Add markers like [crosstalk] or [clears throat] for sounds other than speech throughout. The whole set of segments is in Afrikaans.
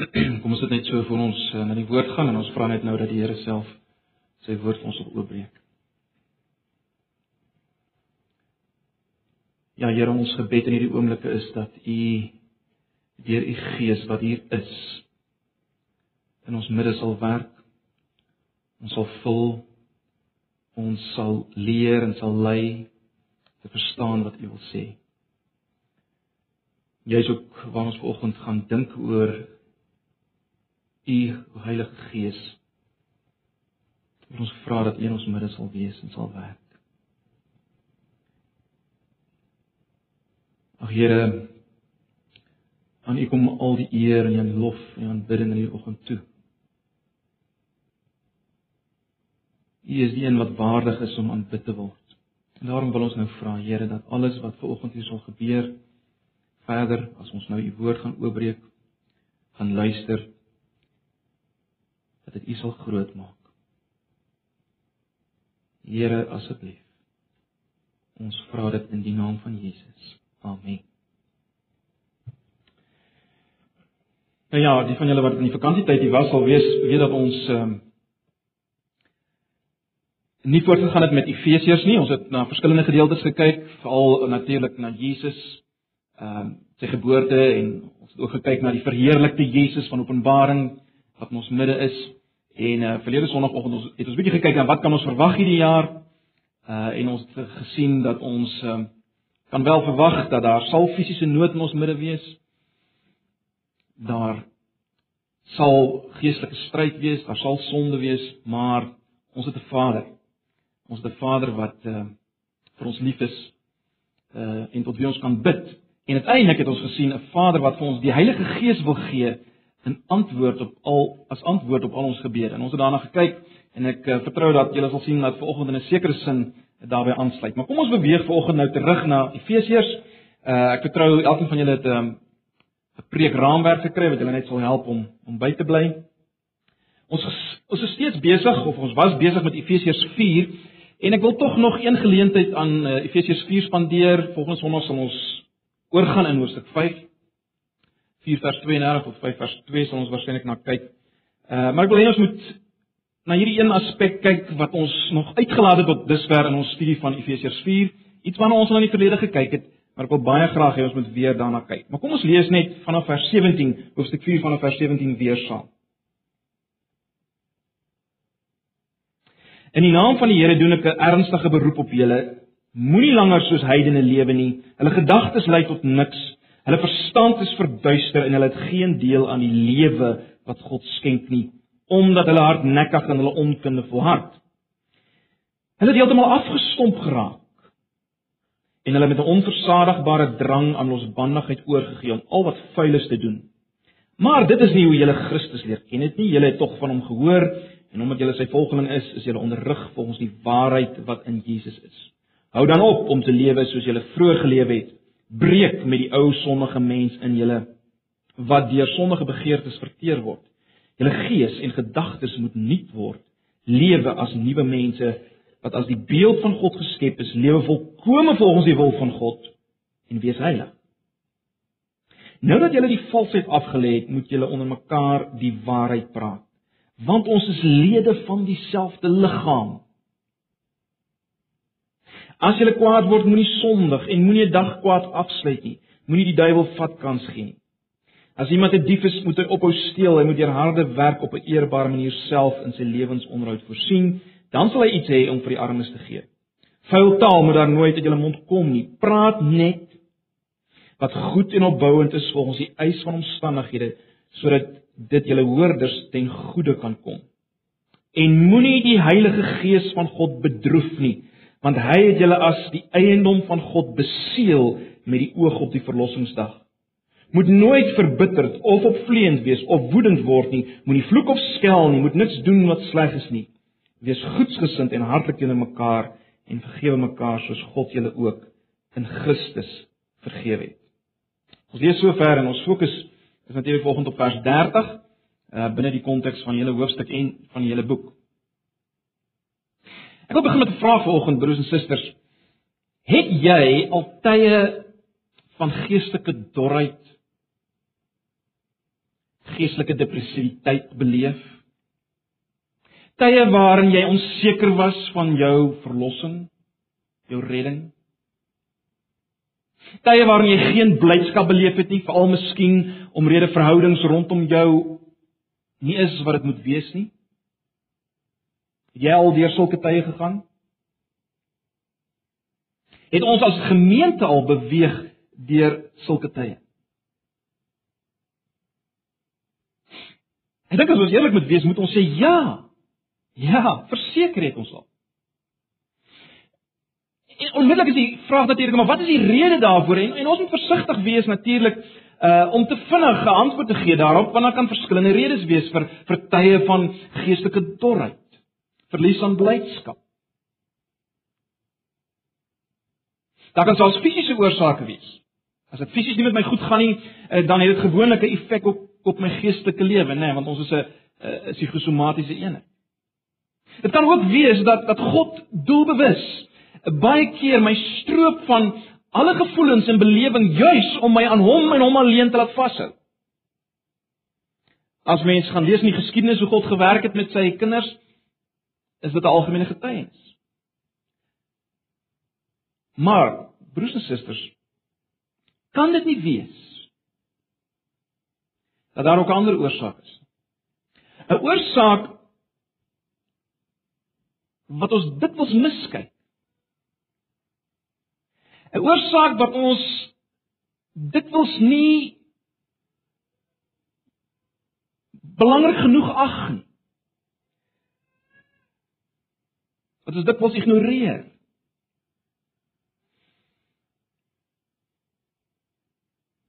[clears throat] Kom ons net so voor ons uh, na die woord gaan en ons vra net nou dat die Here self sy woord vir ons op oopbreek. Ja Here, ons gebed in hierdie oomblikke is dat U deur U Gees wat hier is in ons midde sal werk. Ons sal vul ons sal leer en sal lei te verstaan wat U wil sê. Jy is ook waar ons vanoggend gaan dink oor U Heilige Gees. Ons vra dat U in ons midde sal wees en sal werk. Ag Here, aan U kom al die eer en die lof en aanbidding in hierdie oggend toe. U is die een wat waardig is om aanbid te word. En daarom wil ons nou vra, Here, dat alles wat ver oggend hier sal gebeur, verder as ons nou U woord gaan oopbreek, gaan luister, dat dit U sal groot maak. Here asseblief. Ons vra dit in die naam van Jesus. Amen. Nou ja, die van julle wat in die vakansietyd hier was, sal weet weet dat ons ehm um, nie voortgegaan het met Efesiërs nie. Ons het na verskillende gedeeltes gekyk, veral natuurlik na Jesus ehm um, sy geboorte en ons het ook gekyk na die verheerlikte Jesus van Openbaring wat in ons midde is. En uh verlede Sondagoggend ons het ons bietjie gekyk na wat kan ons verwag hierdie jaar? Uh en ons het gesien dat ons uh, kan wel verwag dat daar sal fisiese nood in ons midde wees. Daar sal geestelike stryd wees, daar sal sonde wees, maar ons het 'n Vader. Ons het 'n Vader wat uh vir ons lief is uh en tot wie ons kan bid. En uiteindelik het ons gesien 'n Vader wat vir ons die Heilige Gees wil gee 'n antwoord op al as antwoord op al ons gebede. En ons het daarna gekyk en ek uh, vertrou dat julle sal sien dat vanoggend in 'n sekere sin daarbey aansluit. Maar kom ons beweeg vanoggend nou terug na Efesiërs. Uh, ek vertrou elkeen van julle het ehm, 'n um, preek raamwerk gekry wat julle net sal help om om by te bly. Ons ons is steeds besig of ons was besig met Efesiërs 4 en ek wil tog nog een geleentheid aan uh, Efesiërs 4 spandeer. Volgens Sondag sal ons oorgaan in hoofstuk 5 4 vers 32 tot 5 vers 2 sal ons waarskynlik na kyk. Uh maar ek wil hê ons moet na hierdie een aspek kyk wat ons nog uitgelaat het tot dusver in ons studie van Efesiërs 4, iets waarna ons al in die verlede gekyk het, maar ek wil baie graag hê ons moet weer daarna kyk. Maar kom ons lees net vanaf vers 17, hoofstuk 4 vanaf vers 17 weer saam. In die naam van die Here doen ek 'n ernstige beroep op julle. Moenie langer soos heidene lewe nie. Hulle gedagtes lei tot niks Hulle verstand is verduister en hulle het geen deel aan die lewe wat God skenk nie, omdat hulle hardnekkig in hulle onkunde volhard. Hulle het heeltemal afgestomp geraak en hulle met 'n onversadigbare drang aan losbandigheid oorgegee om al wat vuil is te doen. Maar dit is nie hoe julle Christus leer ken het nie. Julle het tog van hom gehoor en omdat julle sy volgeling is, is julle onderrig volgens die waarheid wat in Jesus is. Hou dan op om te lewe soos julle vroeër geleef het breek met die ou sondige mens in julle wat deur sondige begeertes verteer word. Julle gees en gedagtes moet nuut word. Lewe as nuwe mense wat as die beeld van God geskep is, lewe volkome volgens die wil van God en wees heilig. Nou dat julle die valsheid afgelê het, moet julle onder mekaar die waarheid praat. Want ons is lede van dieselfde liggaam. As jy kwaad word, moenie sondig en moenie 'n dag kwaad afsluit nie. Moenie die duiwel vat kans gee nie. As iemand 'n dief is, moet hy ophou steel. Hy moet deur harde werk op 'n eerbare manier self in sy lewensonderhoud voorsien, dan sal hy iets hê om vir die armes te gee. Vuil taal moet daar nooit uit jou mond kom nie. Praat net wat goed en opbouend is volgens die eis van omstandighede, sodat dit julle hoorders ten goeie kan kom. En moenie die Heilige Gees van God bedroef nie want hy het julle as die eiendom van God beseël met die oog op die verlossingsdag. Moet nooit verbitterd of opvleend wees of woedend word nie, moenie vloek of skel nie, moet niks doen wat sleg is nie. Wees goedsgesind en hartlik teenoor mekaar en vergewe mekaar soos God julle ook in Christus vergewe het. Ons lees sover en ons fokus is natuurlik volgende op vers 30 uh, binne die konteks van julle hoofstuk en van julle boek. Ek wil begin met 'n vraag vanoggend broers en susters. Het jy al tye van geestelike dorheid geestelike depressiwiteit beleef. Tye waarin jy onseker was van jou verlossing, jou redding. Tye waarin jy geen blydskap beleef het nie, veral miskien omrede verhoudings rondom jou nie is wat dit moet wees nie. Het jy al deur sulke tye gegaan? Het ons as gemeente al beweeg deur sulke tye? Ek dink as ons eerlik moet wees, moet ons sê ja. Ja, verseker het ons al. En onmiddellik is die vraag natuurlik, maar wat is die rede daarvoor? En, en ons moet versigtig wees natuurlik uh om te vinnig 'n antwoord te gee daarop want daar kan verskillende redes wees vir vir tye van geestelike dorheid, verlies aan blydskap. Daar kan selfs fisiese oorsake wees. As dit fisies nie met my goed gaan nie, uh, dan het dit gewoonlik 'n effek op op my geestelike lewe, nê, nee, want ons is 'n psigosomatiese eenheid. Dit kan ook wees dat dat God doelbewus baie keer my stroop van alle gevoelens en belewing juis om my aan hom en hom alleen te laat vashou. As mens gaan lees in die geskiedenis hoe God gewerk het met sy kinders, is dit 'n algemene getuienis. Maar broers en susters, kan dit nie wees dat daar ook ander oorsake is? 'n Oorsaak wat ons dikwels miskyk 'n oorsaak wat ons dikwels nie belangrik genoeg ag nie. Wat ons dikwels ignoreer.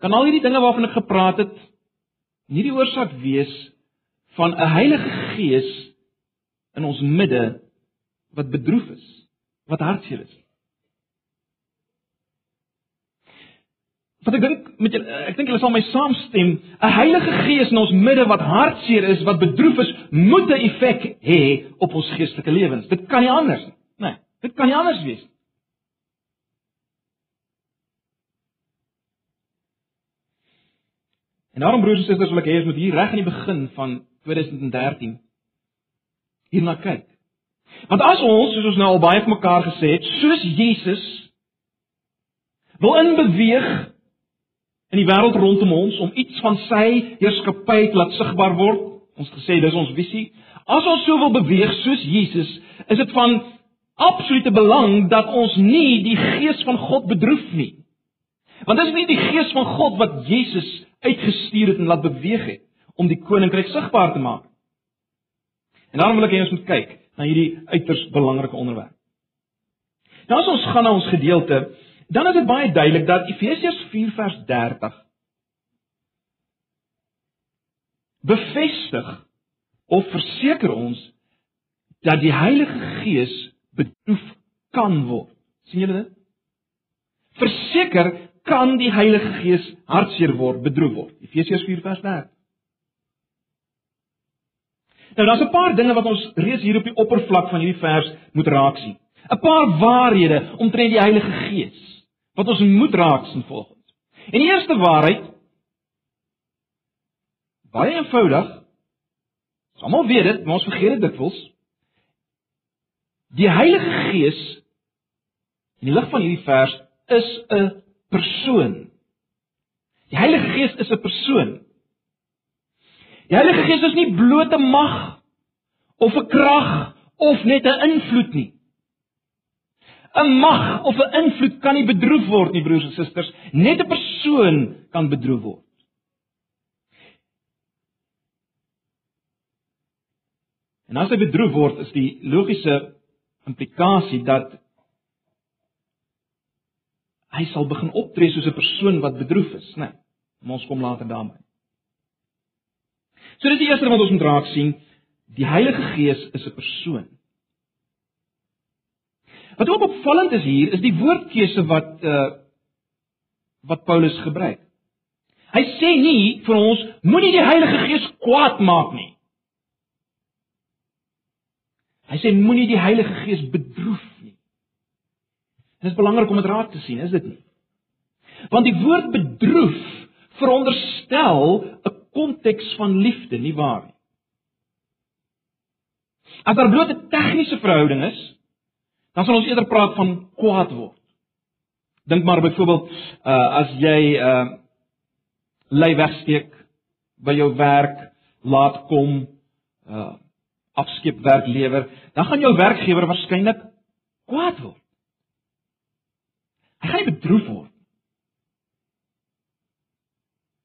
Kan al hierdie dinge waarvan ek gepraat het nie die oorsaak wees van 'n Heilige Gees in ons midde wat bedroef is, wat hartseer is. Wat ek dink met julle ek dink julle sal my saamstem, 'n Heilige Gees in ons midde wat hartseer is, wat bedroef is, moet 'n effek hê op ons geestelike lewens. Dit kan nie anders nie. Nee, dit kan nie anders wees nie. En daarom broers en susters, wil ek hê ons moet hier reg aan die begin van 2013 hierna kyk. Want as ons, soos ons nou al baie vir mekaar gesê het, soos Jesus wil inbeweeg in die wêreld rondom ons om iets van sy heerskappy te laat sigbaar word. Ons gesê dis ons visie. As ons so wil beweeg soos Jesus, is dit van absolute belang dat ons nie die gees van God bedroef nie. Want dit is nie die gees van God wat Jesus uitgestuur het en laat beweeg het om die koninkryk sigbaar te maak. En daarom wil ek hê ons moet kyk na hierdie uiters belangrike onderwerp. Nou as ons gaan na ons gedeelte, dan is dit baie duidelik dat Efesiërs 4 vers 30 bevestig of verseker ons dat die Heilige Gees bedroef kan word. sien julle dit? Verseker kan die Heilige Gees hartseer word, bedroef word. Efesiërs 4 vers 30. Nou daar's 'n paar dinge wat ons reeds hier op die oppervlak van hierdie vers moet raak sien. 'n Paar waarhede omtrent die Heilige Gees wat ons moet raak sien volgens. En die eerste waarheid baie eenvoudig. Almal weet dit, maar ons vergeet dit dikwels. Die Heilige Gees in die lig van hierdie vers is 'n persoon. Die Heilige Gees is 'n persoon. Die Heilige Gees is nie blote mag of 'n krag of net 'n invloed nie. 'n mag of 'n invloed kan nie bedroef word nie, broers en susters. Net 'n persoon kan bedroef word. En as hy bedroef word, is die logiese implikasie dat hy sal begin optree soos 'n persoon wat bedroef is, né? Nee, ons kom later daarby. So dis die eerste wat ons moet raak sien, die Heilige Gees is 'n persoon. Wat ook opvallend is hier, is die woordkeuse wat uh wat Paulus gebruik. Hy sê nie vir ons moenie die Heilige Gees kwaad maak nie. Hy sê moenie die Heilige Gees bedroef nie. Dit is belangrik om dit raak te sien, is dit nie? Want die woord bedroef veronderstel 'n konteks van liefde, nie waar nie? As daar bloot 'n tegniese verhouding is, dan sal ons eerder praat van kwaad word. Dink maar byvoorbeeld uh as jy uh lei wegsteek by jou werk, laat kom, uh afskeep werk lewer, dan gaan jou werkgewer waarskynlik kwaad word. Hy gaan bedroef word.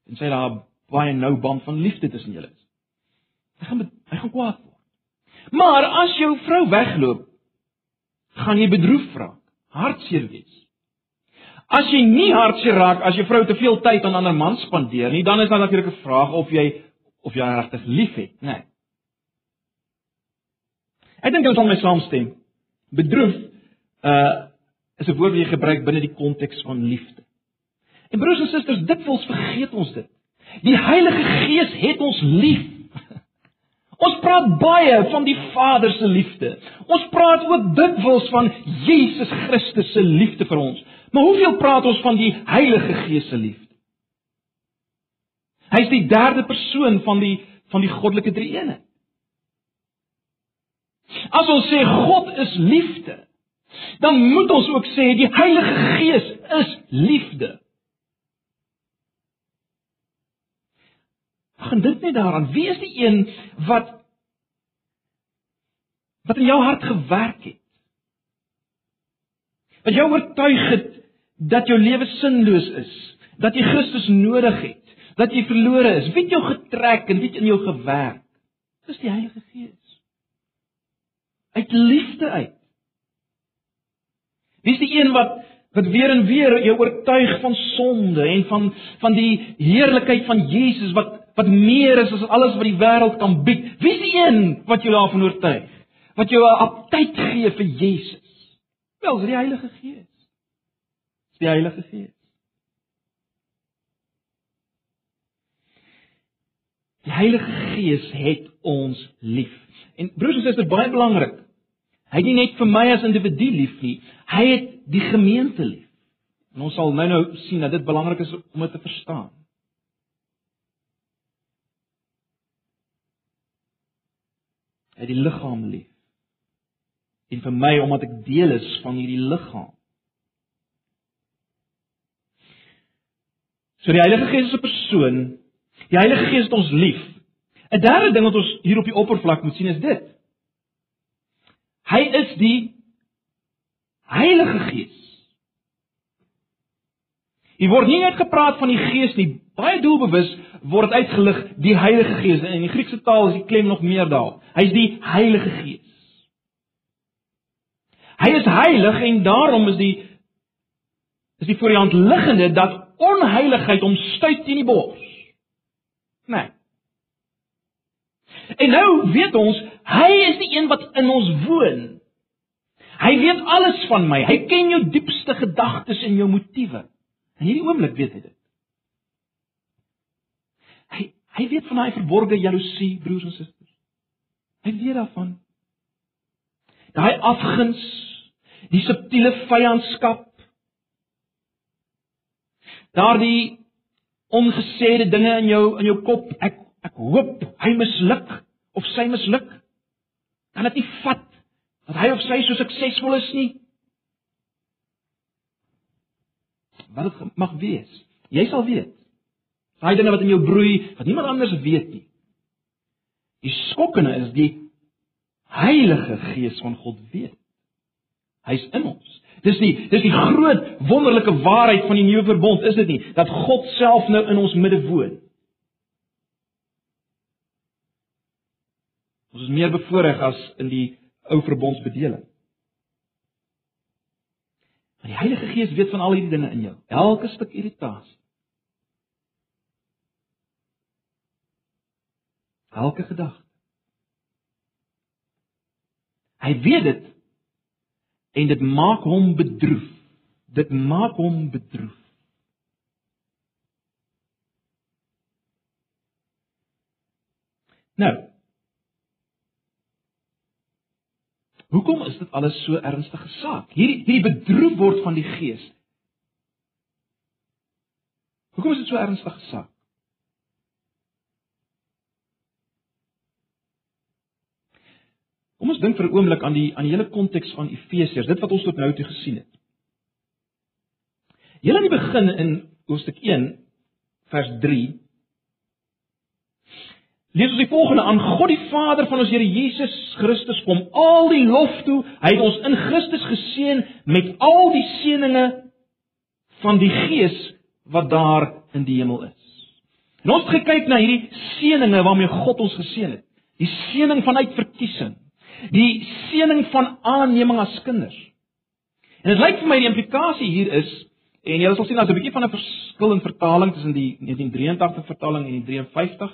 En sê daar baie nou band van liefde tussen julle is. Hy gaan hy gaan kwaad word. Maar as jou vrou wegloop, gaan jy bedroef raak, hartseer wees. As jy nie hartseer raak as jou vrou te veel tyd aan ander mans spandeer nie, dan is daar natuurlik 'n vraag of jy of jy haar regtig liefhet, né? Nee. Ek dink jy sal my saamstem. Bedroef uh is 'n woord wat jy gebruik binne die konteks van liefde. En broers en susters, dikwels vergeet ons dit. Die Heilige Gees het ons lief. Ons praat baie van die Vader se liefde. Ons praat ook dikwels van Jesus Christus se liefde vir ons. Maar hoeveel praat ons van die Heilige Gees se liefde? Hy is die derde persoon van die van die goddelike drie-eenheid. As ons sê God is liefde, dan moet ons ook sê die Heilige Gees is liefde. Gaan dit net daaraan, wie is die een wat wat in jou hart gewerk het? Wat jou oortuig het dat jou lewe sinloos is, dat jy Christus nodig het, dat jy verlore is. Wie het jou getrek en wie het in jou gewerk? Dis die Heilige Gees. Uit liefde uit. Wie is die een wat wat weer en weer jou oortuig van sonde en van van die heerlikheid van Jesus wat wat meer is as alles wat die wêreld kan bied? Wie is die een wat jou daarvan oortuig? Wat jou 'n aptyd gee vir Jesus? Wel, dis die Heilige Gees. Dis die Heilige Gees. Die Heilige Gees het ons lief. En broers en susters, baie belangrik. Hy het nie net vir my as individu lief nie, hy het die gemeente lief. En ons sal nou-nou sien dat dit belangrik is om dit te verstaan. Het die liggaam lief. En vir my omdat ek deel is van hierdie liggaam. So die Heilige Gees is 'n persoon. Die Heilige Gees het ons lief. 'n Derde ding wat ons hier op die oppervlak moet sien is dit. Hy is die Heilige Gees. Hier word nie net gepraat van die Gees nie, baie doelbewus word uitgelig die Heilige Gees. In die Griekse taal is die klem nog meer daar. Hy is die Heilige Gees. Hy is heilig en daarom is die is die voor die hand liggende dat onheiligheid hom stuit teen die bors. Nee. En nou weet ons, hy is die een wat in ons woon. Hy weet alles van my. Hy ken jou diepste gedagtes en jou motiewe. In hierdie oomblik weet hy dit. Hy hy weet van daai verborgde jaloesie, broers en susters. Hy weet daarvan. Daai afguns, die subtiele vyandskap. Daardie ongesêde dinge in jou in jou kop. Ek ek hoop hy misluk of sy misluk. Kan dit nie vat dat hy of sy so suksesvol is nie. Wat dit mag wees. Jy sal weet. Daai dinge wat in jou broei, wat niemand anders weet nie. Die skokkende is die Heilige Gees van God weet. Hy's in ons. Dis die dis die groot wonderlike waarheid van die nuwe verbond, is dit nie? Dat God self nou in ons midde woon. Ons is meer bevoordeel as in die ou verbondsbedeling. Maar die Heilige Gees weet van al hierdie dinge in jou. Elke stuk irritasie. Elke gedagte. Hy weet dit en dit maak hom bedroef. Dit maak hom bedroef. Nou, Hoekom is dit alles so ernstige saak? Hierdie hierdie bedroef word van die Gees. Hoekom is dit so ernstige saak? Kom ons dink vir 'n oomblik aan die aan die hele konteks van Efesiërs, dit wat ons tot nou toe gesien het. Heel aan die begin in hoofstuk 1 vers 3 Lees ons die volgende aan God die Vader van ons Here Jesus Christus kom al die lof toe. Hy het ons in Christus geseën met al die seënings van die Gees wat daar in die hemel is. En ons het gekyk na hierdie seënings waarmee God ons geseën het. Die seëning van uitverkiesing, die seëning van aanneming as kinders. En dit lyk vir my die implikasie hier is en jy sal sien daar's 'n bietjie van 'n verskil in vertaling tussen die 1983 vertaling en die 53.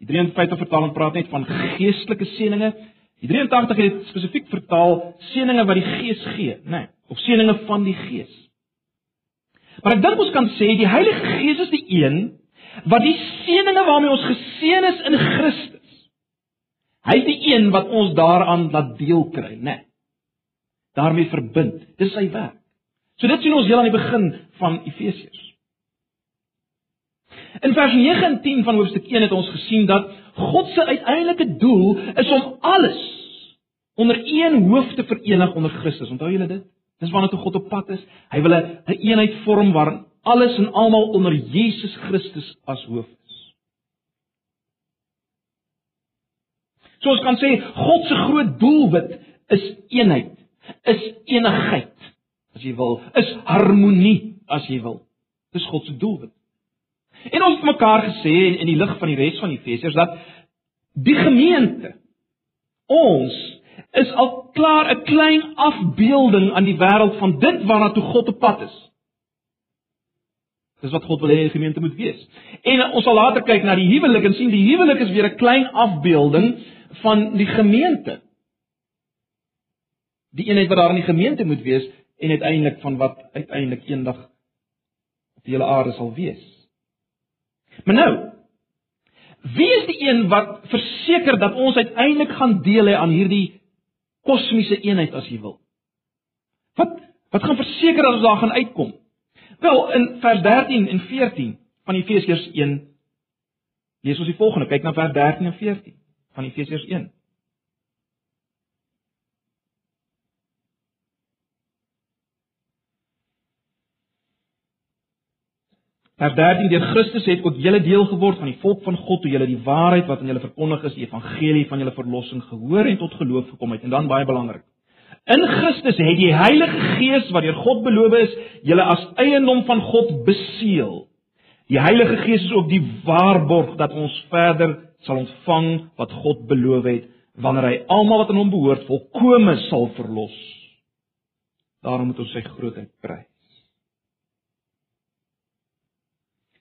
Die 53 vertaling praat net van geestelike seënings. Die 83 het spesifiek vertaal seënings wat die Gees gee, nê, nee, of seënings van die Gees. Maar ek dink ons kan sê die Heilige Gees is die een wat die seënings waarmee ons geseën is in Christus Hy is die een wat ons daaraan laat deel kry, né? Nee, daarmee verbind. Dis sy werk. So dit sien ons heel aan die begin van Efesiërs. In vers 9 en 10 van hoofstuk 1 het ons gesien dat God se uiteindelike doel is om alles onder een hoof te verenig onder Christus. Onthou julle dit? Dis waarna toe God op pad is. Hy wil 'n eenheid vorm waarin alles en almal onder Jesus Christus as hoof So ons kan sê God se groot doelwit is eenheid, is enigheid, as jy wil, is harmonie, as jy wil. Dis God se doelwit. En ons het mekaar gesê in, in die lig van die res van Efesiërs dat die gemeente ons is al klaar 'n klein afbeelding aan die wêreld van dit waarna toe God op pad is. Dis wat God wil hê die gemeente moet wees. En ons sal later kyk na die huwelik en sien die huwelik is weer 'n klein afbeelding van die gemeente. Die eenheid wat daar in die gemeente moet wees en uiteindelik van wat uiteindelik eendag op die hele aarde sal wees. Maar nou, wie is die een wat verseker dat ons uiteindelik gaan deel hê aan hierdie kosmiese eenheid as jy wil? Wat wat gaan verseker dat ons daar gaan uitkom? Wel, in vers 13 en 14 van Efesiërs 1 lees ons die volgende. Kyk na vers 13 en 14 van Efesiërs 1. Vers 13 deur Christus het ook julle deel geword van die volk van God toe julle die waarheid wat aan julle verkondig is, die evangelie van julle verlossing gehoor en tot geloof gekom het. En dan baie belangrik. In Christus het die Heilige Gees wat deur God beloof is, julle as eiendom van God beseël. Die Heilige Gees is ook die waarborg dat ons verder sal ontvang wat God beloof het wanneer hy almal wat aan hom behoort volkome sal verlos. Daarom moet ons sy grootheid prys.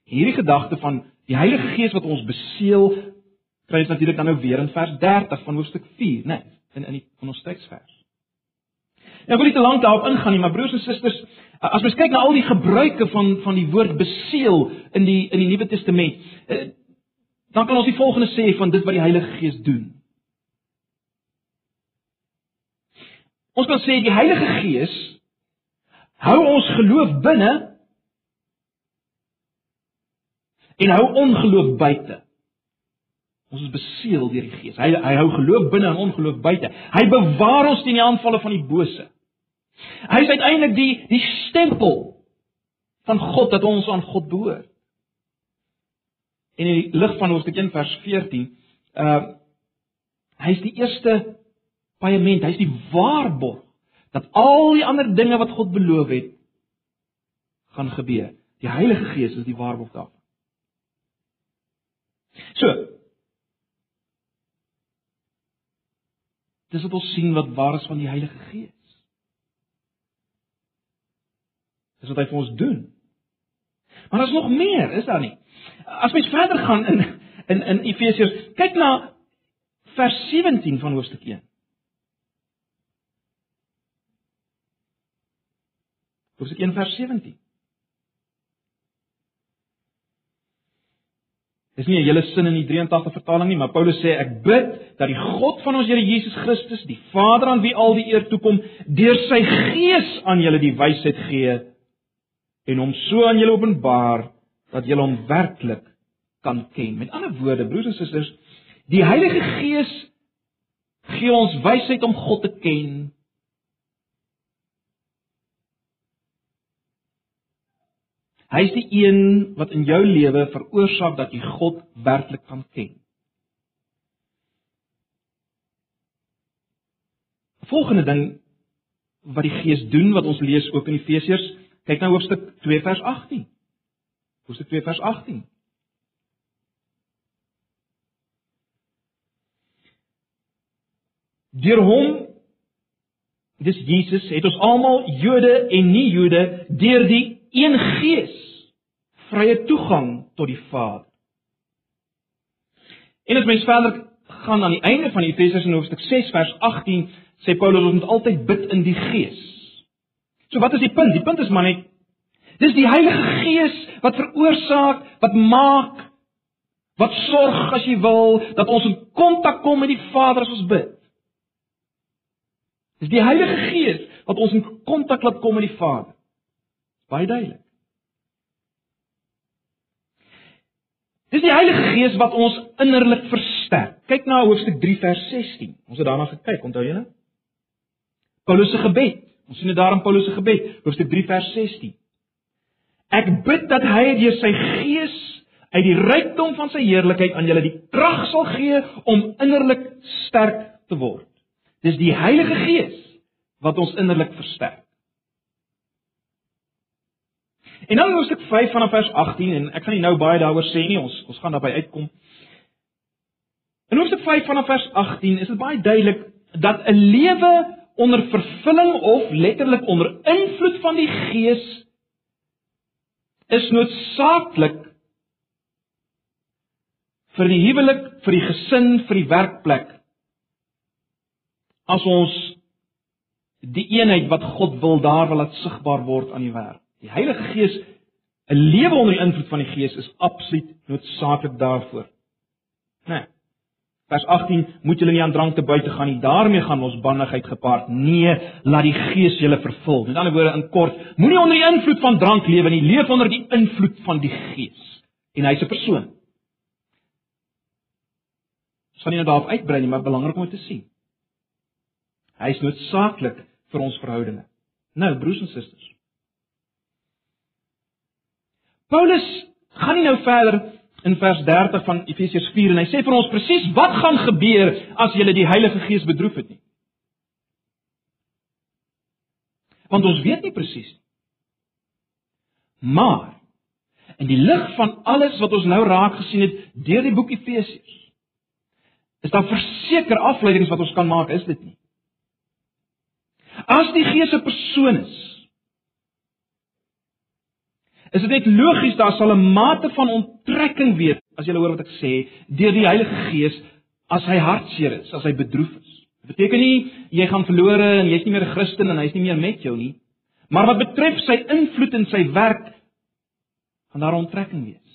Hierdie gedagte van die Heilige Gees wat ons beseël, kry ons natuurlik dan nou weer in vers 30 van hoofstuk 4, né, nee, in in die van ons teksvers. En ek wil nie te lank daarop ingaan nie, maar broers en susters, as mens kyk na al die gebruike van van die woord beseël in die in die Nuwe Testament, eh, dan kan ons die volgende sê van dit wat die Heilige Gees doen. Ons kan sê die Heilige Gees hou ons geloof binne en hou ongeloof buite. Ons is beseël deur die Gees. Hy hy hou geloof binne en ongeloof buite. Hy bewaar ons teen die aanvalle van die bose. Hy is uiteindelik die die stempel van God dat ons aan God behoort. En in die lig van hoofstuk 1 vers 14, uh hy's die eerste paaiement, hy's die waarborg dat al die ander dinge wat God beloof het gaan gebeur. Die Heilige Gees is die waarborg daarvan. So. Dis wat ons sien wat waar is van die Heilige Gees. Dis wat hy vir ons doen. Maar daar's nog meer, is daar nie? As mens verder gaan in in in Efesiërs, kyk na vers 17 van hoofstuk 1. Hoofstuk 1 vers 17. Dis nie 'n hele sin in die 83 vertaling nie, maar Paulus sê ek bid dat die God van ons Here Jesus Christus, die Vader aan wie al die eer toekom, deur sy Gees aan julle die wysheid gee en hom so aan julle openbaar dat julle hom werklik kan ken. Met ander woorde, broers en susters, die Heilige Gees Gee ons wysheid om God te ken. Hy is die een wat in jou lewe veroorsaak dat jy God werklik kan ken. Volgende ding wat die Gees doen wat ons lees ook in Efesiërs, kyk nou hoofstuk 2 vers 18. Hoofstuk 2 vers 18. Deur hom dis Jesus het ons almal Jode en nie Jode deur die een Gees vrye toegang tot die Vader. En as mens verder gaan aan die einde van Efesiërs in hoofstuk 6 vers 18 sê Paulus ons moet altyd bid in die Gees. So wat is die punt? Die punt is maar net dis die Heilige Gees wat veroorsaak, wat maak, wat sorg as jy wil dat ons in kontak kom met die Vader as ons bid. Dis die Heilige Gees wat ons in kontak laat kom met die Vader. Baie duidelik. Dis die Heilige Gees wat ons innerlik versterk. Kyk na hoofstuk 3 vers 16. Ons het daarna gekyk, onthou julle? Paulus se gebed. Ons sien dit daar in Paulus se gebed, hoofstuk 3 vers 16. Ek bid dat hy deur sy Gees uit die rykdom van sy heerlikheid aan julle die krag sal gee om innerlik sterk te word. Dis die Heilige Gees wat ons innerlik versterk. En nou hoofstuk 5 vanaf vers 18 en ek gaan nie nou baie daaroor sê nie, ons ons gaan daarby uitkom. In hoofstuk 5 vanaf vers 18 is dit baie duidelik dat 'n lewe onder vervulling of letterlik onder invloed van die Gees is noodsaaklik vir die huwelik, vir die gesin, vir die werkplek. As ons die eenheid wat God wil daar wil laat sigbaar word aan die werk. Die Heilige Gees 'n lewe onder die invloed van die Gees is absoluut noodsaaklik daarvoor. Nee. Vers 18 moet julle nie aan drank te buite gaan nie. Daarmee gaan ons bannigheid gepaard. Nee, laat die Gees julle vervul. Met ander woorde in kort, moenie onder die invloed van drank lewe nie. Leef onder die invloed van die Gees. En hy's 'n persoon. Ons gaan nie nou daarop uitbrei nie, maar belangrik om te sien. Hy's noodsaaklik vir ons verhoudinge. Nou, broers en susters. Paulus gaan nie nou verder in vers 30 van Efesiërs 4 en hy sê vir ons presies wat gaan gebeur as jy die Heilige Gees bedroef het nie. Want ons weet nie presies nie. Maar in die lig van alles wat ons nou raak gesien het deur die boek Efesiërs is daar verseker afleidings wat ons kan maak, is dit nie? As die Gees 'n persoon is, is dit net logies daar sal 'n mate van onttrekking wees as jy hoor wat ek sê deur die Heilige Gees as hy hartseer is, as hy bedroef is. Dit beteken nie jy gaan verlore en jy's nie meer 'n Christen en hy's nie meer met jou nie. Maar wat betref sy invloed en sy werk gaan daar onttrekking wees.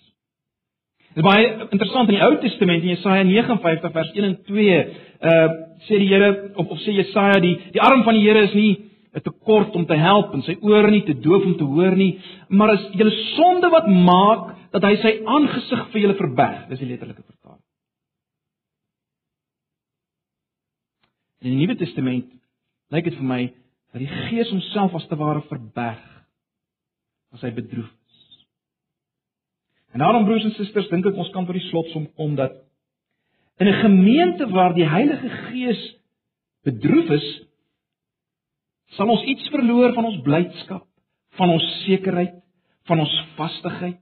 Dit is baie interessant in die Ou Testament in Jesaja 59 vers 1 en 2, uh sê die Here of of sê Jesaja die die arm van die Here is nie 'n tekort om te help en sy ore nie te doof om te hoor nie, maar is julle sonde wat maak dat hy sy aangesig vir julle verberg. Dis die letterlike vertaling. In die Nuwe Testament lyk dit vir my dat die Gees homself as te ware verberg as hy bedroef is. En daarom broers en susters, dink ek ons kan tot die slotsom kom dat in 'n gemeente waar die Heilige Gees bedroef is, sal ons iets verloor van ons blydskap, van ons sekerheid, van ons vastigheid.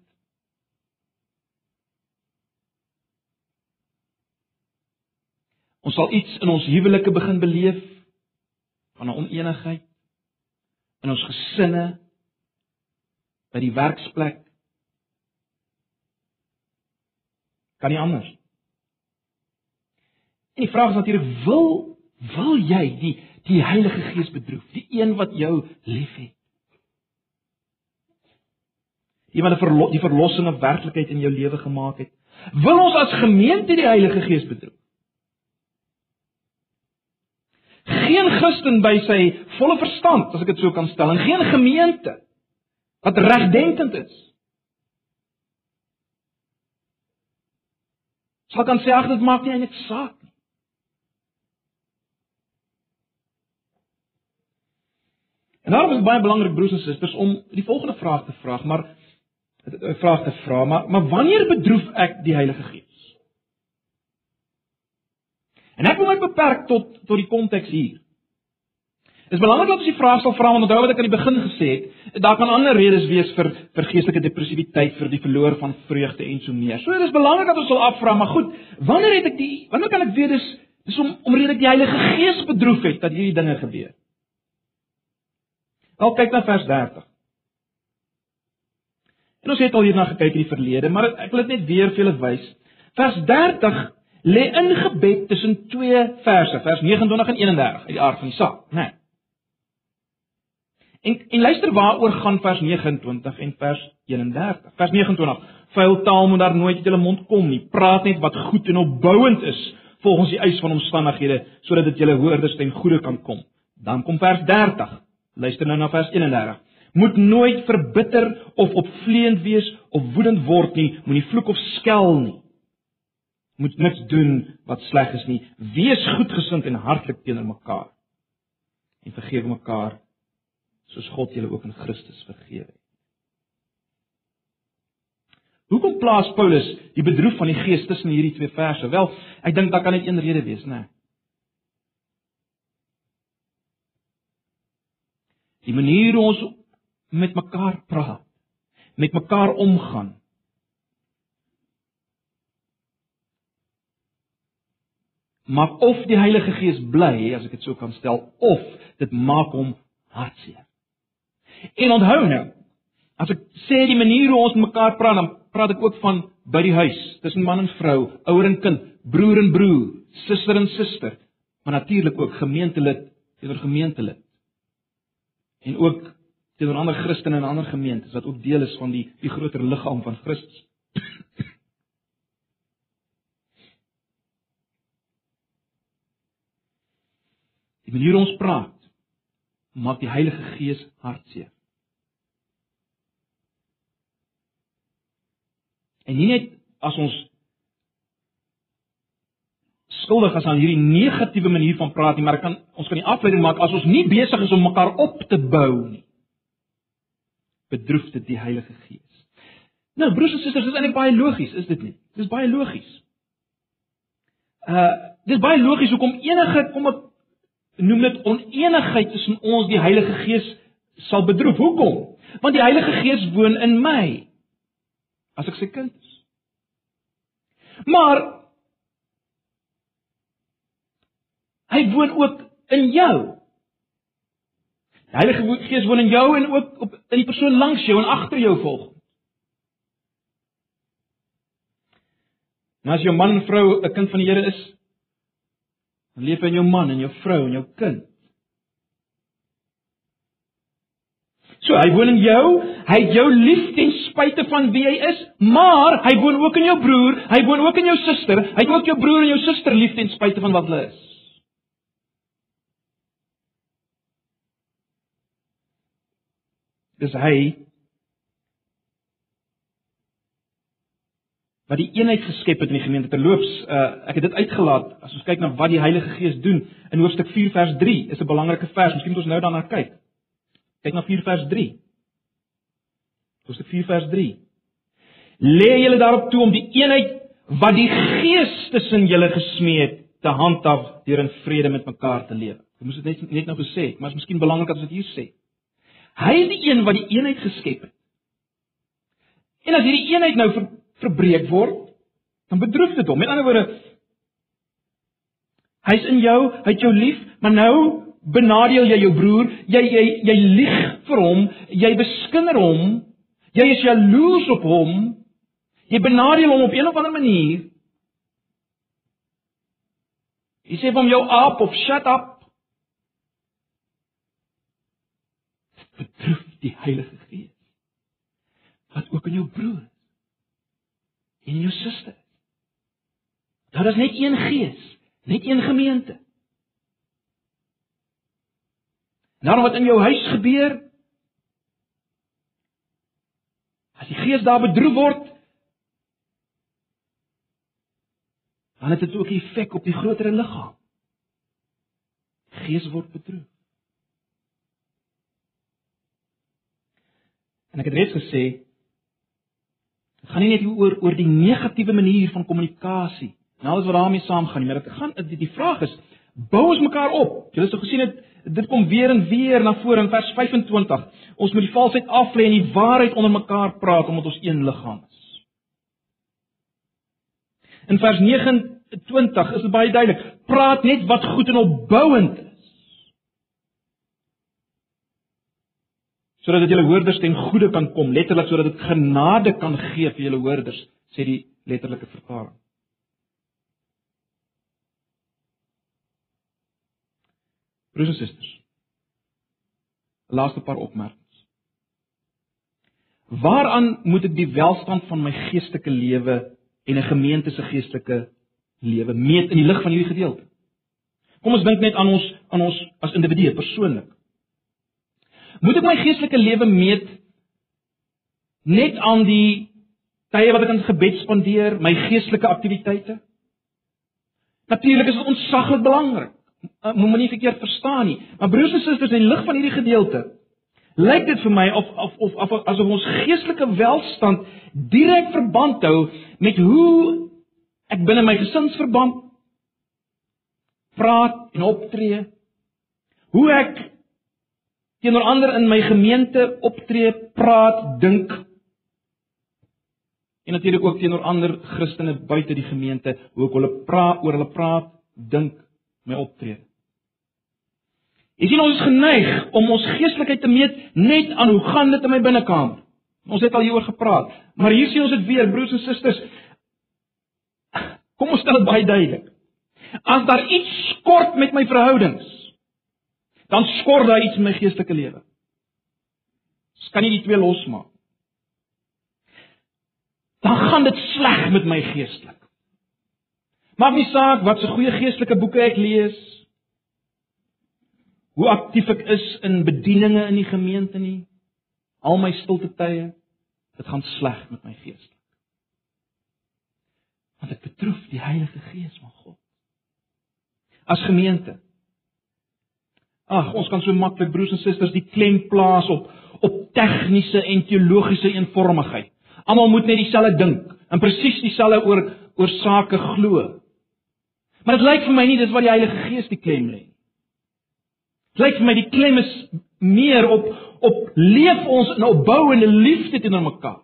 Ons sal iets in ons huwelike begin beleef van 'n oneenigheid in ons gesinne by die werksplek. Kan nie anders. En die vraag is natuurlik wil wil jy die die Heilige Gees bedroef, die een wat jou liefhet. Die wat die verlossing 'n werklikheid in jou lewe gemaak het. Wil ons as gemeente die Heilige Gees bedroef? Geen Christen by sy volle verstand, as ek dit so kan stel, en geen gemeente wat regdenkend is. Sal kan sê ag dit maak nie eintlik saak En daarom is dit baie belangrik broers en susters om die volgende vraag te vra, maar 'n vraag te vra, maar maar wanneer bedroef ek die Heilige Gees? En ek wil my beperk tot tot die konteks hier. Dit is belangrik dat ons die vraag sal vra want onthou wat ek aan die begin gesê het, daar kan ander redes wees vir vir geestelike depressiwiteit, vir die verloor van vreugde en so meer. So dit is belangrik dat ons sal afvra, maar goed, wanneer het ek die wanneer kan ek weet dis dis om omdat ek die Heilige Gees bedroef het dat hierdie dinge gebeur? Wel kyk na vers 30. En ons het al hierna gekyk in die verlede, maar ek wil dit net weer vir julle wys. Vers 30 lê ingebed tussen twee verse, vers 29 en 31 uit die aard van die saak, né? Nee. En en luister waaroor gaan vers 29 en vers 31. Vers 29: Vuil taal moet daar nooit uit julle mond kom nie. Praat net wat goed en opbouend is volgens die eis van omstandighede sodat dit julle hoorders ten goeie kan kom. Dan kom vers 30. Luister nou na vers 31. Moet nooit verbitter of opvleend wees of woedend word nie, moenie vloek of skel nie. Moet niks doen wat sleg is nie. Wees goedgesind en hartlik teenoor mekaar. En vergewe mekaar soos God julle ook in Christus vergewe het. Hoekom plaas Paulus die bedroef van die Gees tussen hierdie twee verse? Wel, ek dink daar kan net een rede wees, né? Nee. Die manier hoe ons met mekaar praat, met mekaar omgaan. Maar of die Heilige Gees bly, as ek dit so kan stel, of dit maak hom hartseer. En onthou nou, as ek sê die manier hoe ons met mekaar praat, dan praat ek ook van by die huis, tussen man en vrou, ouer en kind, broer en broer, suster en suster, maar natuurlik ook gemeentelid teenoor gemeentelid en ook teenoor ander Christene in ander gemeentes wat ook deel is van die die groter liggaam van Christus. Die manier ons praat maak die Heilige Gees hartseer. En nie net as ons skuldig is aan hierdie negatiewe manier van praat nie, maar kan ons kan die afleiding maak as ons nie besig is om mekaar op te bou nie. Bedroef dit die Heilige Gees. Nou broers en susters, dit is eintlik baie logies, is dit nie? Dit is baie logies. Uh dit is baie logies hoekom enige kom ek noem dit oneenigheid tussen ons die Heilige Gees sal bedroef. Hoekom? Want die Heilige Gees woon in my as ek sy kind is. Maar Hy woon ook in jou. Die Heilige Gees woon in jou en ook op in die persoon langs jou en agter jou volg. Nou as jou man en vrou 'n kind van die Here is, dan leef in jou man en jou vrou en jou kind. So hy woon in jou, hy het jou lief ten spyte van wie hy is, maar hy woon ook in jou broer, hy woon ook in jou suster, hy het ook jou broer en jou suster lief ten spyte van wat hulle is. Dis hy wat die eenheid geskep het in die gemeente terloops. Uh, ek het dit uitgelaat as ons kyk na wat die Heilige Gees doen in hoofstuk 4 vers 3 is 'n belangrike vers. Miskien moet ons nou daarna kyk. Kyk na 4 vers 3. Hoofstuk 4 vers 3. Lê julle daarop toe om die eenheid wat die Gees tussen julle gesmee het te handhaaf deur in vrede met mekaar te leef. Ek moes dit net net nou gesê maar dit is miskien belangrik as dit hier sê. Hy is die een wat die eenheid geskep het. En as hierdie eenheid nou ver, verbreek word, dan bedroef dit hom. Met ander woorde, hy's in jou, hy het jou lief, maar nou benadeel jy jou broer, jy jy jy lieg vir hom, jy beskinder hom, jy is jaloers op hom, jy benadeel hom op een of ander manier. Jy sê vir hom jou aap of shut up. betref die Heilige Gees. Wat ook in jou broer en in jou suster. Daar is net een Gees, net een gemeente. Nou wat in jou huis gebeur? As die Gees daar bedroef word, dan het dit ook 'n effek op die groter liggaam. Gees word bedroef. En ek het reeds gesê dit gaan nie net oor oor die negatiewe manier van kommunikasie. Nou alles wat daarmee saamgaan, maar dit gaan die, die vraag is, bou ons mekaar op? Jy het gesien dit dit kom weer en weer na vore in vers 25. Ons moet die valsheid aflê en die waarheid onder mekaar praat omdat ons een liggaam is. In vers 29 is dit baie duidelik. Praat net wat goed en opbouend is. Sodat dit julle hoorders ten goeie kan kom, letterlik sodat dit genade kan gee vir julle hoorders, sê die letterlike vertaling. Broers en susters. Laaste paar opmerkings. Waaraan moet ek die welstand van my geestelike lewe en 'n gemeente se geestelike lewe meet in die lig van hierdie gedeelte? Kom ons dink net aan ons aan ons as individue persoonlik. Moet ek my geestelike lewe meet net aan die tye wat ek in gebed spandeer, my geestelike aktiwiteite? Natuurlik is dit ontsaglik belangrik. Uh, moet my nie verkeerd verstaan nie. Maar broers en susters, in lig van hierdie gedeelte, lyk dit vir my of of of, of asof ons geestelike welstand direk verband hou met hoe ek binne my gesinsverband praat en optree. Hoe ek teenoor ander in my gemeente optree, praat, dink en natuurlik ook teenoor ander Christene buite die gemeente, hoe ek hulle praat oor hulle praat, dink, my optrede. Jy sien ons is geneig om ons geestelikheid te meet net aan hoe gaan dit in my binnekamer. Ons het al hieroor gepraat, maar hier sien ons dit weer broers en susters. Kom ons stel dit baie duidelik. As daar iets skort met my verhoudings, dan skort daar iets in my geestelike lewe. Ek kan nie die twee losmaak. Dan gaan dit sleg met my geestelik. Maak nie saak wat se goeie geestelike boeke ek lees. Hoe aktief ek is in bedieninge in die gemeente nie. Al my stilte tye, dit gaan sleg met my geestelik. Want ek betroef die Heilige Gees van God. As gemeente. Ag, ons kan so maklik broers en susters die klem plaas op op tegniese en teologiese eenvormigheid. Almal moet net dieselfde dink en presies dieselfde oor oor sake glo. Maar dit lyk vir my nie dis wat die Heilige Gees die klem lê nie. Dit lyk vir my die klem is meer op op leef ons in opbouende liefde teenoor mekaar.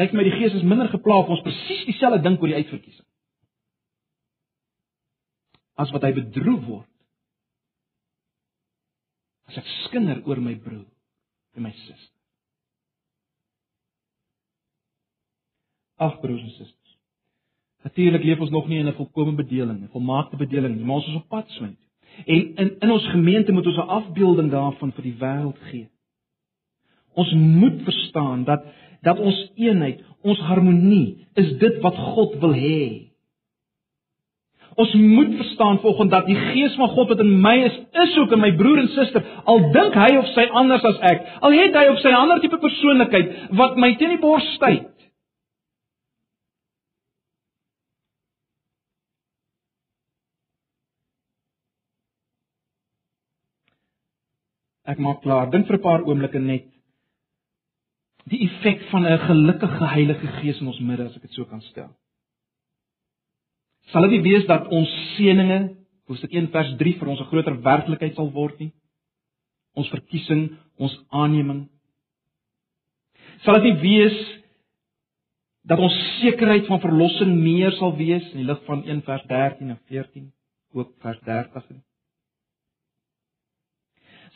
Lyk my die Gees is minder gepla op ons presies dieselfde dink oor die uitverkiesing. As wat hy bedroef word. As ek skinder oor my broer en my suster. Ag broers en susters. Natuurlik leef ons nog nie in 'n volkomme bedeling, 'n volmaakte bedeling nie, maar ons is op pad swyn. En in in ons gemeente moet ons 'n afbeelding daarvan vir die wêreld gee. Ons moet verstaan dat dat ons eenheid, ons harmonie is dit wat God wil hê. Ons moet verstaan volgens dat die gees van God wat in my is, is ook in my broer en suster. Al dink hy of sy anders as ek, al het hy of sy ander tipe persoonlikheid wat my teen die bors styt. Ek maak klaar. Dink vir 'n paar oomblikke net die effek van 'n gelukkige Heilige Gees in ons midde as ek dit so kan stel. Sal dit nie wees dat ons seëninge, hoofstuk 1 vers 3 vir ons 'n groter werklikheid sal word nie? Ons verkiesing, ons aanneming. Sal dit nie wees dat ons sekerheid van verlossing meer sal wees in die lig van 1 vers 13 en 14, ook vers 30 nie?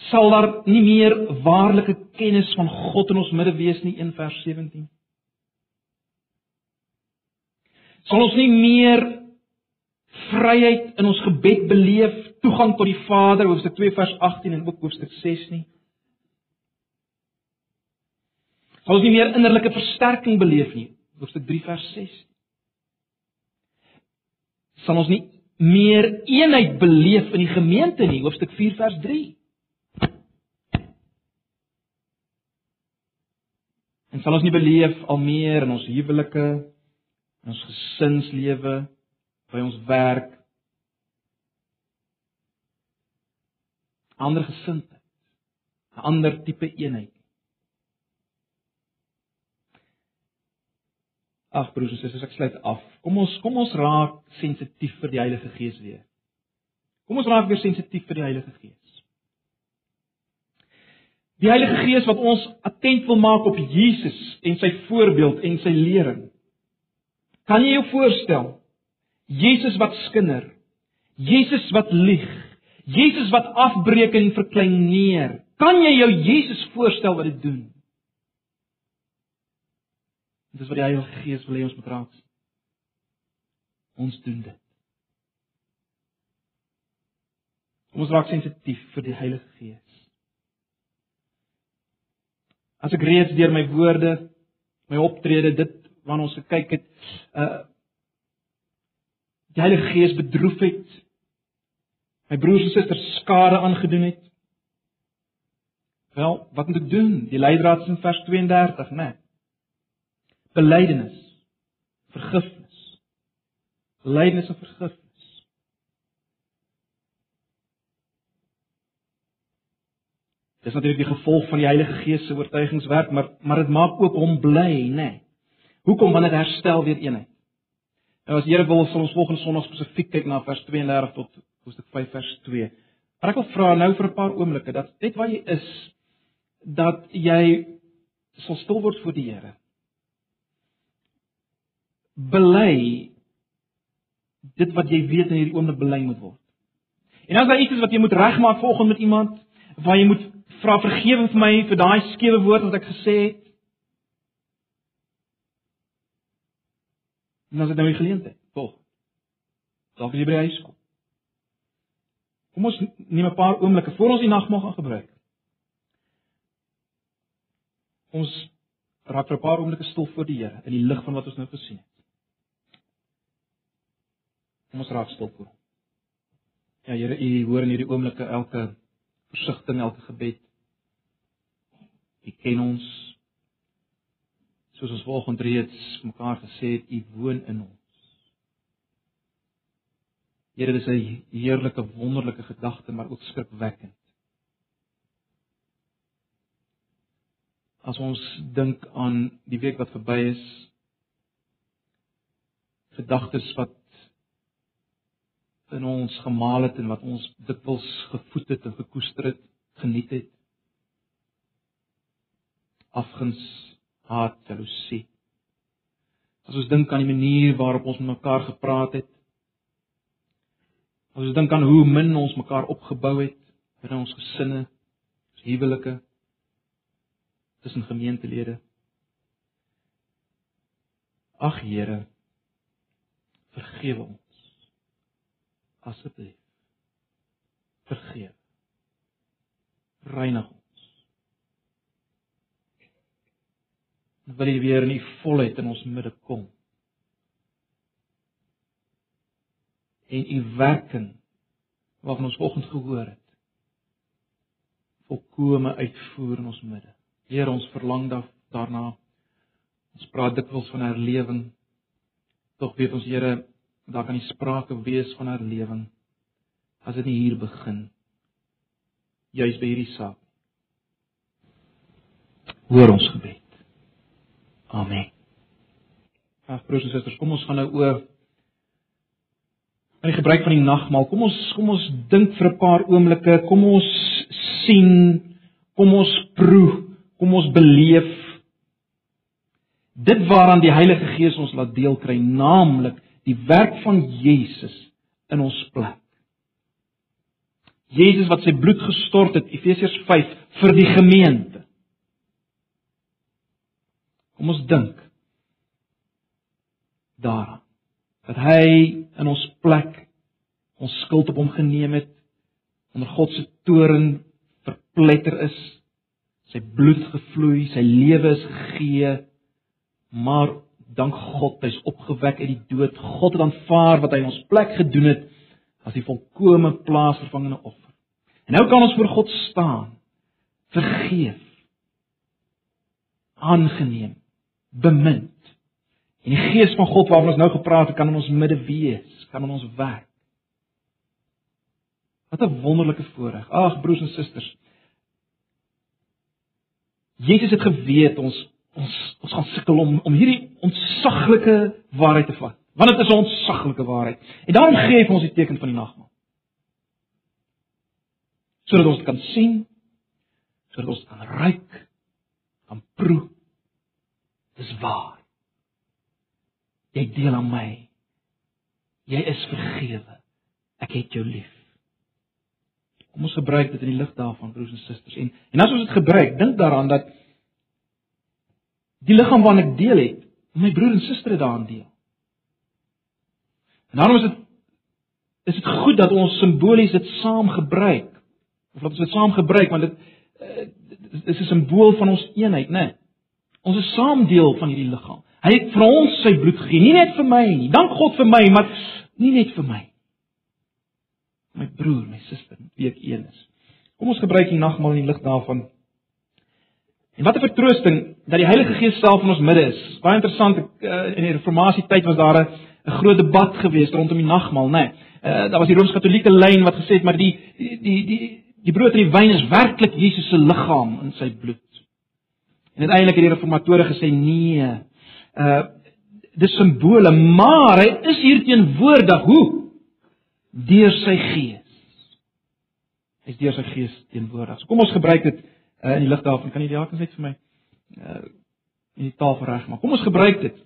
Sal daar nie meer waarlike kennis van God in ons midde wees nie 1 vers 17 sal ons nie meer vryheid in ons gebed beleef toegang tot die Vader hoofstuk 2 vers 18 en ook hoofstuk 6 nie. Sal ons nie meer innerlike versterking beleef nie hoofstuk 3 vers 6 sal ons nie meer eenheid beleef in die gemeente nie hoofstuk 4 vers 3 En sal ons nie beleef al meer in ons huwelike, in ons gesinslewe, by ons werk ander gesindheid, 'n ander tipe eenheid. Ag broers en susters, ek sluit af. Kom ons kom ons raak sensitief vir die Heilige Gees weer. Kom ons raak weer sensitief vir die Heilige Gees. Die Heilige Gees wat ons attent wil maak op Jesus en sy voorbeeld en sy lering. Kan jy jou voorstel? Jesus wat skinder. Jesus wat lieg. Jesus wat afbreek en verkleineer. Kan jy jou Jesus voorstel wat dit doen? Dis wat die Heilige Gees wil hê ons moet raak. Ons doen dit. Ons raak sensitief vir die Heilige Gees. As ek reeds deur my woorde, my optrede, dit waarna ons gekyk het, uh die Heilige Gees bedroef het, my broers en susters skade aangedoen het. Wel, wat moet ek doen? Die leidraad in vers 32, né? Nee belydenis, vergifnis. Belydenis en vergifnis. Dis natuurlik die gevolg van die Heilige Gees se oortuigingswerk, maar maar dit maak ook hom bly, nê. Nee. Hoekom wanneer herstel weer eenheid? Nou as Here wil, sal ons volgende Sondag spesifiek kyk na vers 32 tot hoofstuk 5 vers 2. Maar ek wil vra nou vir 'n paar oomblikke dat net waar jy is dat jy sal stil word voor die Here bely dit wat jy weet in hierdie oomblik bely moet word. En as daar iets is wat jy moet regmaak volgens met iemand waar jy moet vra vergewing vir my vir daai skewe woord wat ek gesê het. Nou as dit nou die geleentheid, tog. Dalk jy by die huis kom. Kom ons neem 'n paar oomblikke voor ons die nagmaal gaan gebruik. Ons raak vir 'n paar oomblikke stil voor die Here in die lig van wat ons nou gesien het. Kom ons raak stil voor. Ja Here, U hoor in hierdie oomblikke elke versigtiging, elke gebed. U ken ons. Soos ons vanoggend reeds mekaar gesê het, U woon in ons. Here, dis 'n heerlike, wonderlike gedagte, maar ook skrikwekkend. As ons dink aan die week wat verby is, gedagtes wat in ons gemaal het en wat ons dikwels gevoed het en gekoester het, geniet het. Afguns, haat, jaloesie. As ons dink aan die manier waarop ons met mekaar gepraat het. As ons dink aan hoe min ons mekaar opgebou het binne ons gesinne, ons huwelike, tussen gemeentelede. Ag Here, vergewe ons asseblief vergeef. Reinig ons. Wil jy weer in u volheid in ons midde kom? En u werking waarvan ons vanoggend gehoor het volkome uitvoer in ons midde. Here ons verlang daarna. Ons praat dikwels van herlewing. Tog weet ons Here daar kan nie sprake wees van herlewing as dit nie hier begin juis by hierdie saak hoor ons gebed amen ag broers en susters kom ons gaan nou oor aan die gebruik van die nagmaal kom ons kom ons dink vir 'n paar oomblikke kom ons sien kom ons proe kom ons beleef dit waaraan die Heilige Gees ons laat deel kry naamlik die werk van Jesus in ons plek. Jesus wat sy bloed gestort het, Efesiërs 5 vir die gemeente. Kom ons dink daaraan dat hy in ons plek ons skuld op hom geneem het onder God se toorn verpletter is sy bloed gevloei sy lewe is gegee maar dank God, hy's opgewek uit die dood. God het aanvaar wat hy in ons plek gedoen het as die volkomme plaasvervangende offer. En nou kan ons voor God staan, vergeef, aangeneem, bemind. En die gees van God waarvan ons nou gepraat het, kan in ons midde wees, kan in ons werk. Wat 'n wonderlike voorreg. Ag broers en susters. Jesus het geweet ons ons ons gaan sukkel om om hierdie ontsaglike waarheid te vat. Want dit is 'n ontsaglike waarheid. En daarom gee hy ons die teken van die nagmaal. Sodat ons kan sien, sodat ons kan ruik, kan proe. Dis waar. Jy deel aan my. Jy is vergewe. Ek het jou lief. Kom ons gebruik dit in die lig daarvan broers en susters. En en as ons dit gebruik, dink daaraan dat die liggaam waarna ek deel het, my broer en suster het daaraan deel. En daarom is dit is dit goed dat ons simbolies dit saam gebruik. Of laat ons dit saam gebruik want dit uh, is 'n simbool van ons eenheid, né? Nee. Ons is saam deel van hierdie liggaam. Hy het vir ons sy bloed gegee, nie net vir my nie. Dank God vir my, maar nie net vir my. My broer, my suster, wie ek een is. Kom ons gebruik die nagmaal in die lig daarvan. En wat 'n vertroosting dat die Heilige Gees self in ons midde is. Baie interessant, uh, in die reformatie tyd was daar 'n groot debat geweest rondom die nagmaal, né? Nee. Uh, daar was die Rooms-Katolieke lyn wat gesê het maar die die die die, die brood en die wyn is werklik Jesus se liggaam in sy bloed. En uiteindelik het die reformatore gesê nee. Uh dis simbole, maar hy is hier teenwoordig. Hoe? Deur sy gees. Hy is deur sy gees teenwoordig. So kom ons gebruik dit uh, in die lig daarvan. Kan jy die hakens net vir my uh in die tafel reg maak? Kom ons gebruik dit.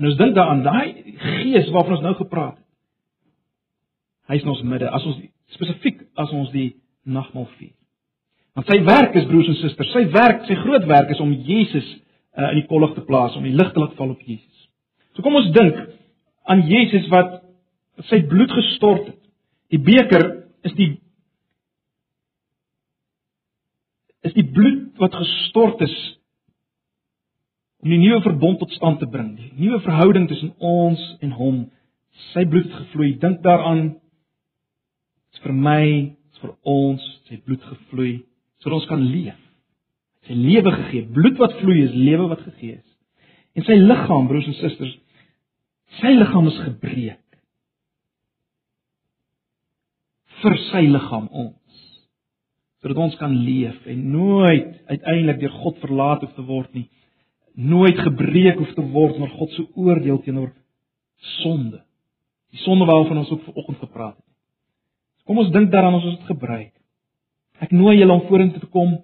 En ons dink daaraan, daai gees waarvan ons nou gepraat het. Hy is in ons midde as ons spesifiek as ons die nagmaal vier. Want sy werk is broers en susters, sy werk, sy groot werk is om Jesus uh, in die kollig te plaas, om die lig te laat val op Jesus. So kom ons dink aan Jesus wat sy bloed gestort het. Die beker is die is die bloed wat gestort is om die nuwe verbond tot stand te bring, die nuwe verhouding tussen ons en hom. Sy bloed het gevloei. Dink daaraan. Dit is vir my, dit is vir ons, sy bloed gevloei sodat ons kan leef. Sy lewe gegee, bloed wat vloei is lewe wat gegee is. En sy liggaam, broers en susters, sy liggaam is gebreek vir sy liggaam ons sodat ons kan leef en nooit uiteindelik deur God verlaat hoef te word nie. Nooit gebreek hoef te word oor God se oordeel teenoor sonde. Die sonde waarvan ons ook vanoggend gepraat het. Kom ons dink daaraan as ons dit gebruik Ek nooi julle om vorentoe te kom.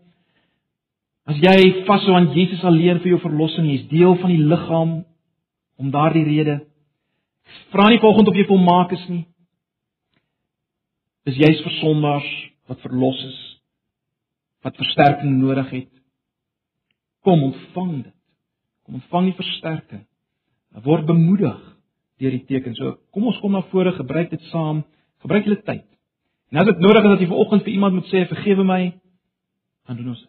As jy vashou aan Jesus alleen vir jou verlossing, jy's deel van die liggaam om daardie rede. Vra nie volgens of jy volmaak is nie. Dis jy's vir sondaars wat verlos is, wat versterking nodig het. Kom ontvang dit. Kom ontvang die versterking. Word bemoedig deur die teken. So kom ons kom na vore, gebruik dit saam. Gebruik julle tyd. En as dit nodig is dat jy vanoggend vir iemand moet sê vergewe my, dan doen ons